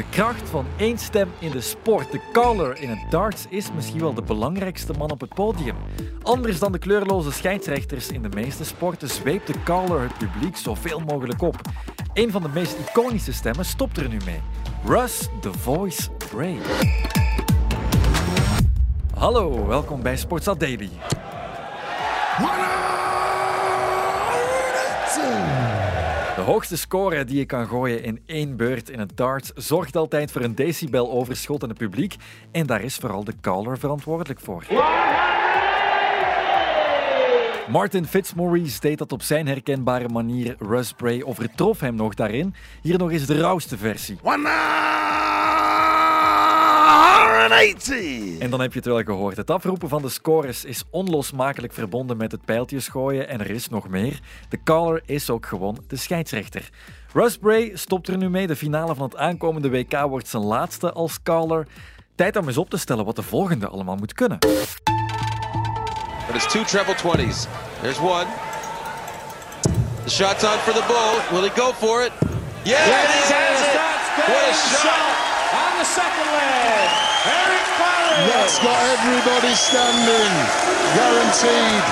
De kracht van één stem in de sport. De caller in het darts is misschien wel de belangrijkste man op het podium. Anders dan de kleurloze scheidsrechters in de meeste sporten zweept de caller het publiek zoveel mogelijk op. Een van de meest iconische stemmen stopt er nu mee. Russ, The Voice Bray. Hallo, welkom bij Sportsat Daily. De hoogste score die je kan gooien in één beurt in het darts zorgt altijd voor een decibel-overschot in het publiek. En daar is vooral de caller verantwoordelijk voor. Martin Fitzmaurice deed dat op zijn herkenbare manier. Russ Bray overtrof hem nog daarin. Hier nog eens de rauwste versie. 180! En dan heb je het wel gehoord. Het afroepen van de scores is onlosmakelijk verbonden met het pijltjes gooien. En er is nog meer. De caller is ook gewoon de scheidsrechter. Russ Bray stopt er nu mee. De finale van het aankomende WK wordt zijn laatste als caller. Tijd om eens op te stellen wat de volgende allemaal moet kunnen. But it's two treble 20s. There's one. The shot's on for the bull. Will he go for it? Yeah, Yes, he has it. that's What a shot on the second leg. That's got everybody standing. Guaranteed.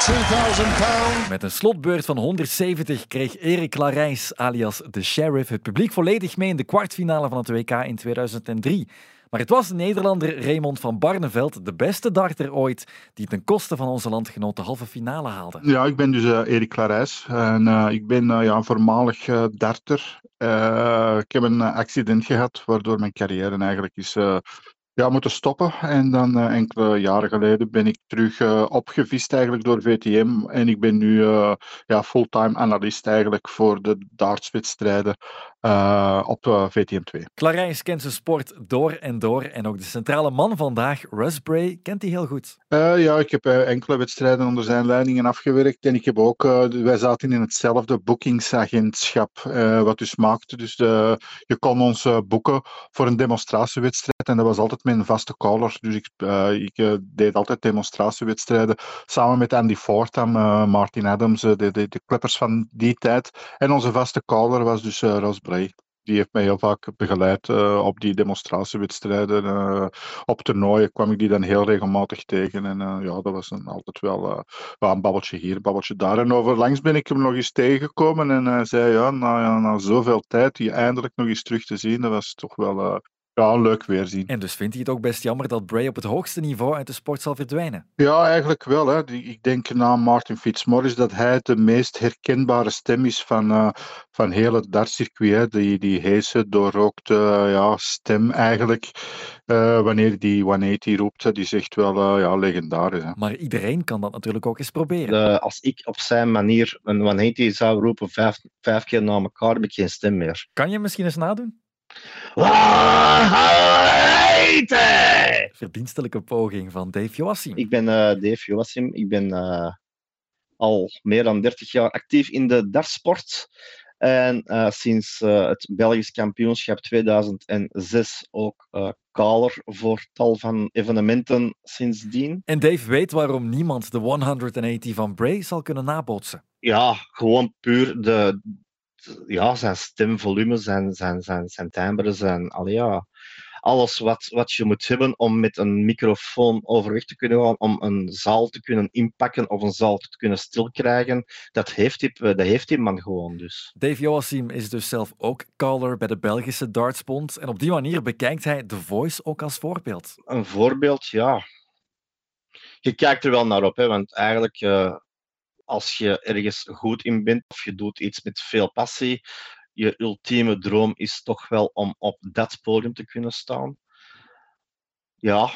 2000 pounds. Met een slotbeurt van 170 kreeg Erik Larijs, alias de Sheriff, het publiek volledig mee in de kwartfinale van het WK in 2003. Maar het was de Nederlander Raymond van Barneveld, de beste darter ooit, die ten koste van onze landgenoot de halve finale haalde. Ja, ik ben dus eh, Erik Clarijs en eh, ik ben eh, ja, een voormalig eh, darter. Eh, ik heb een accident gehad waardoor mijn carrière eigenlijk is eh, ja, moeten stoppen. En dan eh, enkele jaren geleden ben ik terug eh, opgevist eigenlijk door VTM en ik ben nu eh, ja, fulltime analist eigenlijk voor de dartswedstrijden op VTM 2. Clarijs kent zijn sport door en door en ook de centrale man vandaag, Russ Bray, kent hij heel goed. Ja, ik heb enkele wedstrijden onder zijn leidingen afgewerkt. En ik heb ook, wij zaten in hetzelfde boekingsagentschap, wat dus maakte. Dus de, je kon ons boeken voor een demonstratiewedstrijd. En dat was altijd mijn vaste caller. Dus ik, eh, ik eh, deed altijd demonstratiewedstrijden samen met Andy Fortam, eh, Martin Adams, de, de, de kleppers van die tijd. En onze vaste caller was dus eh Ros Bray. Die heeft mij heel vaak begeleid op die demonstratiewedstrijden. op toernooien kwam ik die dan heel regelmatig tegen. En ja, dat was dan altijd wel een babbeltje hier, een babbeltje daar. En overlangs ben ik hem nog eens tegengekomen. En zei, ja, na, na zoveel tijd, die eindelijk nog eens terug te zien, dat was toch wel ja, een leuk weerzien. En dus vindt hij het ook best jammer dat Bray op het hoogste niveau uit de sport zal verdwijnen. Ja, eigenlijk wel. Hè. Die- Ik denk na Martin Fitzmaurice dat hij de meest herkenbare stem is van, eh, van heel het dartcircuit. hè. Die, die heese, doorrookte ja, stem eigenlijk. eh, wanneer die 180 roept, die is echt wel ja, legendarisch. Hè. Maar iedereen kan dat natuurlijk ook eens proberen. De- als ik op zijn manier een 180 zou roepen vijf, vijf keer na elkaar, heb ik geen stem meer. Kan je misschien eens nadoen? 180! Verdienstelijke poging van Dave Joassim. Ik ben eh, Dave Joassim. Ik ben eh, al meer dan 30 jaar actief in de dartsport. En eh, sinds eh, het Belgisch kampioenschap 2006 ook eh caller voor tal van evenementen sindsdien. En Dave weet waarom niemand de 180 van Bray zal kunnen nabootsen. Ja, gewoon puur de, ja, zijn stemvolume, zijn, zijn, zijn, zijn timbre, zijn, allee, ja, alles wat, wat je moet hebben om met een microfoon overweg te kunnen gaan, om een zaal te kunnen inpakken of een zaal te kunnen stilkrijgen, dat heeft die, dat heeft die man gewoon dus. Dave Joassim is dus zelf ook caller bij de Belgische Dartsbond. En op die manier bekijkt hij The Voice ook als voorbeeld. Een voorbeeld, ja. Je kijkt er wel naar op, hè, want eigenlijk eh, als je ergens goed in bent of je doet iets met veel passie, je ultieme droom is toch wel om op dat podium te kunnen staan. Ja,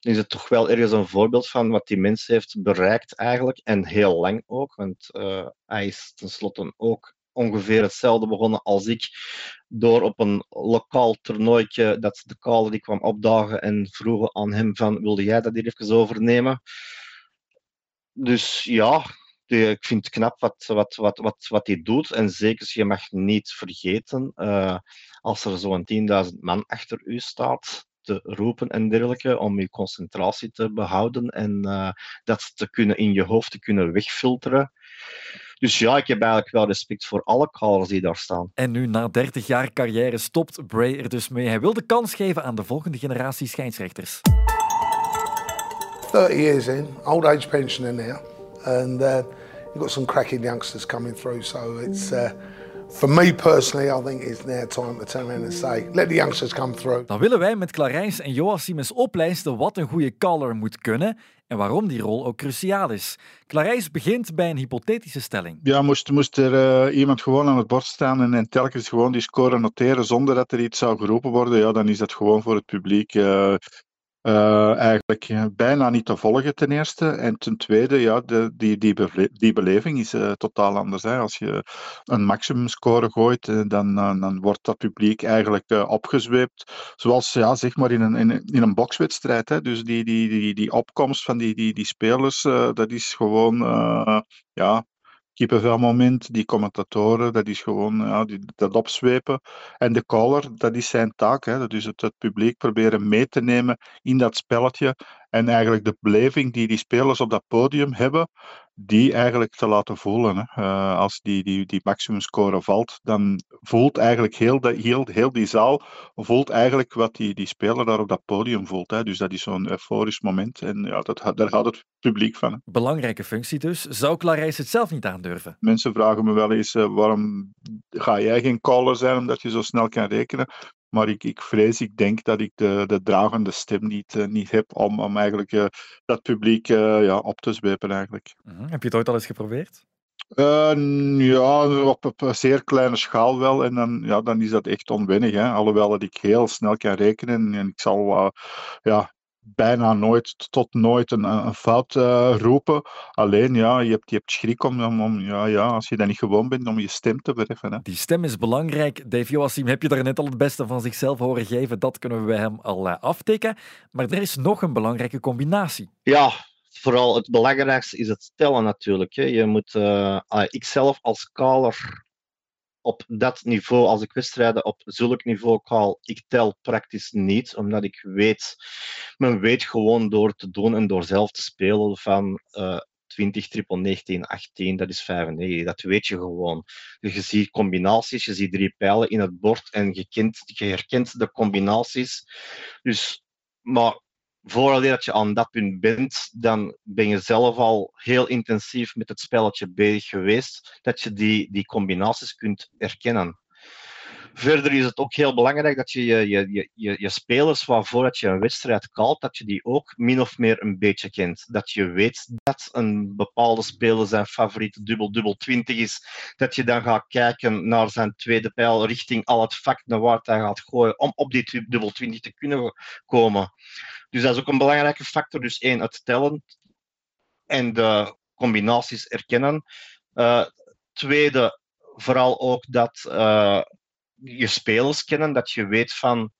is het toch wel ergens een voorbeeld van wat die mens heeft bereikt eigenlijk. En heel lang ook, want eh, hij is tenslotte ook ongeveer hetzelfde begonnen als ik. Door op een lokaal toernooitje dat de caller die kwam opdagen en vroegen aan hem van wilde jij dat hier even overnemen? Dus ja, ik vind het knap wat, wat, wat, wat, wat hij doet. En zeker, je mag niet vergeten, eh, als er zo'n 10.000 man achter u staat, te roepen en dergelijke, om je concentratie te behouden en eh, dat te kunnen in je hoofd te kunnen wegfilteren. Dus ja, ik heb eigenlijk wel respect voor alle callers die daar staan. En nu, na 30 jaar carrière, stopt Bray er dus mee. Hij wil de kans geven aan de volgende generatie scheidsrechters. 30 years in, old age pensioner now, and uh, you've got some cracking youngsters coming through. So it's, uh, for me personally, I think it's now time to turn around and say, let the youngsters come through. Dan willen wij met Clarijns en Joachim eens oplijsten wat een goede caller moet kunnen en waarom die rol ook cruciaal is. Clarijns begint bij een hypothetische stelling. Ja, moest, moest er uh, iemand gewoon aan het bord staan en, en, telkens gewoon die score noteren zonder dat er iets zou geroepen worden, ja, dan is dat gewoon voor het publiek uh, uh, eigenlijk bijna niet te volgen ten eerste. En ten tweede, ja, de, die, die, die beleving is uh, totaal anders. Hè. Als je een maximumscore gooit, dan, dan wordt dat publiek eigenlijk opgezweept. Zoals ja, zeg maar in een, in, in een bokswedstrijd. Hè. Dus die, die, die, die opkomst van die, die, die spelers, dat is gewoon ja, kippenvelmoment, die commentatoren, dat is gewoon ja, die, dat opzwepen. En de caller, dat is zijn taak. Hè. Dus het, het publiek proberen mee te nemen in dat spelletje. En eigenlijk de beleving die die spelers op dat podium hebben, die eigenlijk te laten voelen. Hè. Uh, als die, die, die maximumscore valt, dan voelt eigenlijk heel, de, heel, heel die zaal voelt eigenlijk wat die, die speler daar op dat podium voelt. Hè. Dus dat is zo'n euforisch moment. En ja, dat, daar gaat het publiek van. Hè. Belangrijke functie dus. Zou Clarijs het zelf niet aandurven? Mensen vragen me wel eens, uh, waarom ga jij geen caller zijn omdat je zo snel kan rekenen? Maar ik, ik vrees, ik denk dat ik de, de dragende stem niet, uh, niet heb om, om eigenlijk uh, dat publiek uh, ja, op te zwepen. Eigenlijk. Mm -hmm. Heb je het ooit al eens geprobeerd? ja, op, op een zeer kleine schaal wel. En dan, ja, dan is dat echt onwennig. Hè. Alhoewel dat ik heel snel kan rekenen. En ik zal ja, bijna nooit tot nooit een, een fout uh, roepen. Alleen ja, je hebt, je hebt schrik om, om, om, ja, ja, als je dat niet gewoon bent, om je stem te verheffen. Hè. Die stem is belangrijk. Dave Joachim, heb je daar net al het beste van zichzelf horen geven? Dat kunnen we bij hem al uh, aftikken. Maar er is nog een belangrijke combinatie. Ja, vooral het belangrijkste is het tellen natuurlijk. Hè. Je moet, uh, ik zelf als caller op dat niveau, als ik wedstrijden op zulk niveau call, ik tel praktisch niet, omdat ik weet, men weet gewoon door te doen en door zelf te spelen van uh, 20, triple 19, 18, dat is 95. Dat weet je gewoon. Je ziet combinaties, je ziet drie pijlen in het bord en je, kent, je herkent de combinaties. Dus, maar voordat je aan dat punt bent, dan ben je zelf al heel intensief met het spelletje bezig geweest, dat je die, die combinaties kunt herkennen. Verder is het ook heel belangrijk dat je je, je, je, je spelers waarvoor je een wedstrijd kalt, dat je die ook min of meer een beetje kent. Dat je weet dat een bepaalde speler zijn favoriete dubbel-dubbel 20 is. Dat je dan gaat kijken naar zijn tweede pijl richting al het vak naar waar hij gaat gooien om op die dubbel 20 te kunnen komen. Dus dat is ook een belangrijke factor. Dus één, het tellen en de combinaties erkennen. Uh, tweede, vooral ook dat uh, je spelers kennen, dat je weet van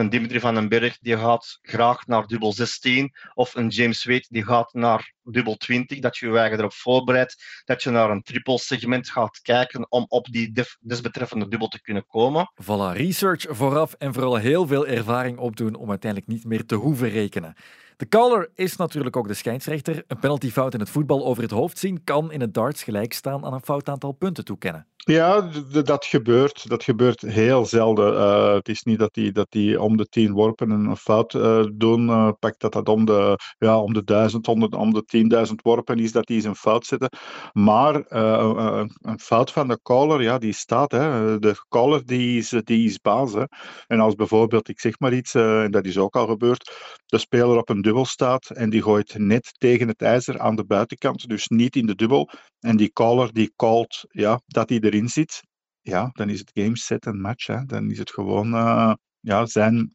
een Dimitri van den Berg die gaat graag naar dubbel 16 of een James Wade die gaat naar dubbel 20, dat je je eigen erop voorbereidt, dat je naar een triple segment gaat kijken om op die desbetreffende dubbel te kunnen komen. Voilà, research vooraf en vooral heel veel ervaring opdoen om uiteindelijk niet meer te hoeven rekenen. De caller is natuurlijk ook de scheidsrechter. Een penaltyfout in het voetbal over het hoofd zien kan in het darts gelijk staan aan een fout aantal punten toekennen. Ja, dat gebeurt. Dat gebeurt heel zelden. Uh, het is niet dat die, dat die om de tien worpen een fout uh, doen. Uh, pak dat dat om de, ja, om de duizend, om de, om de tienduizend worpen is dat die eens een fout zetten. Maar een, een, fout van de caller, ja, die staat. Hè. De caller die is, die is baas. Hè. En als bijvoorbeeld, ik zeg maar iets, en dat is ook al gebeurd, de speler op een dubbel staat en die gooit net tegen het ijzer aan de buitenkant, dus niet in de dubbel. En die caller die calt ja, dat hij erin zit, ja, dan is het game set en match. Hè. Dan is het gewoon, uh, ja, zijn,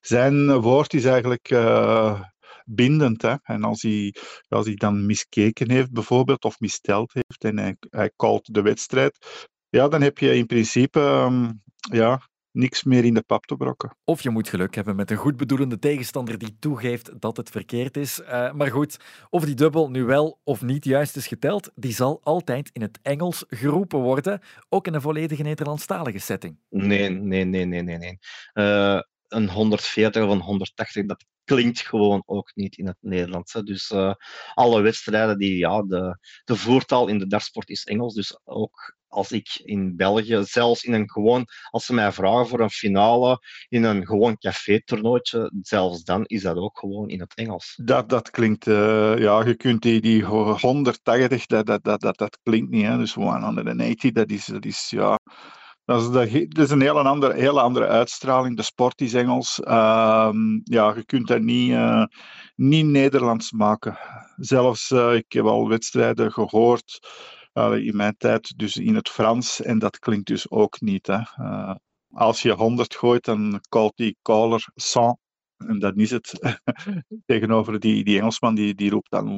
zijn woord is eigenlijk uh, bindend. Hè. En als hij, als hij dan miskeken heeft bijvoorbeeld, of misteld heeft en hij, hij de wedstrijd, ja, dan heb je in principe um, ja, niks meer in de pap te brokken. Of je moet geluk hebben met een goed bedoelende tegenstander die toegeeft dat het verkeerd is. Uh, maar goed, of die dubbel nu wel of niet juist is geteld, die zal altijd in het Engels geroepen worden, ook in een volledige Nederlandstalige setting. Nee, nee, nee, nee, nee. nee. Uh, een 140 of een 180, dat klinkt gewoon ook niet in het Nederlands. Hè. Dus uh, alle wedstrijden die, ja, de, de voertaal in de dartsport is Engels. Dus ook als ik in België, zelfs in een gewoon, als ze mij vragen voor een finale in een gewoon café-toernooitje, zelfs dan is dat ook gewoon in het Engels. Dat, dat klinkt, uh, ja, je kunt die, die 180, dat, dat, dat, dat, dat klinkt niet. Hè. Dus 180, dat is, dat is ja. Dat is, dat is een hele andere, hele andere uitstraling. De sport is Engels. Uh, ja, je kunt dat niet, uh, niet Nederlands maken. Zelfs, uh, ik heb al wedstrijden gehoord in mijn tijd dus in het Frans en dat klinkt dus ook niet. Hè. Uh, als je 100 gooit, dan calt die caller 100 en dat is het. Tegenover die, die Engelsman, die, die roept dan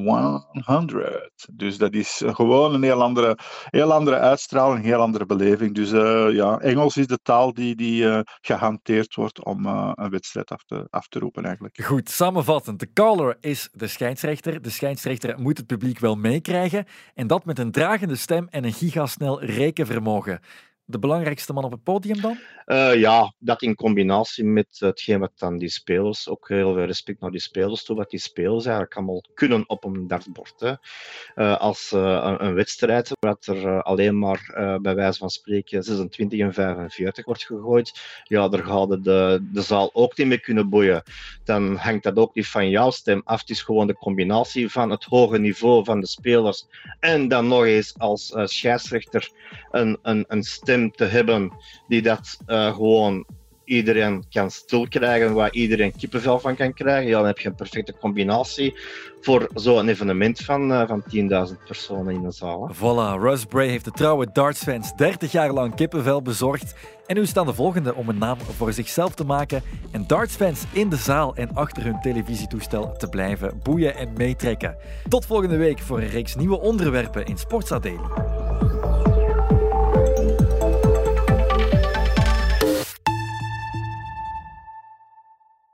100. Dus dat is gewoon een heel andere, heel andere uitstraling, een heel andere beleving. Dus uh, ja, Engels is de taal die, die uh, gehanteerd wordt om uh, een wedstrijd af te, af te roepen eigenlijk. Goed, samenvattend. De caller is de scheidsrechter. De scheidsrechter moet het publiek wel meekrijgen. En dat met een dragende stem en een gigasnel rekenvermogen de belangrijkste man op het podium dan? Uh, ja, dat in combinatie met hetgeen wat dan die spelers, ook heel veel respect naar die spelers toe, wat die spelers eigenlijk allemaal kunnen op een dartbord. Hè. Uh, als een, een, wedstrijd, waar er alleen maar bij wijze van spreken 26 en 45 wordt gegooid, ja, daar gaat de, de zaal ook niet mee kunnen boeien. Dan hangt dat ook niet van jouw stem af. Het is gewoon de combinatie van het hoge niveau van de spelers en dan nog eens als scheidsrechter een, een, een stem te hebben die dat uh, gewoon iedereen kan stil krijgen, waar iedereen kippenvel van kan krijgen, dan heb je een perfecte combinatie voor zo'n evenement van, uh, van 10.000 personen in de zaal. Voilà, Russ heeft de trouwe dartsfans 30 jaar lang kippenvel bezorgd. En nu staan de volgende om een naam voor zichzelf te maken en dartsfans in de zaal en achter hun televisietoestel te blijven boeien en meetrekken. Tot volgende week voor een reeks nieuwe onderwerpen in Sportsa Daily.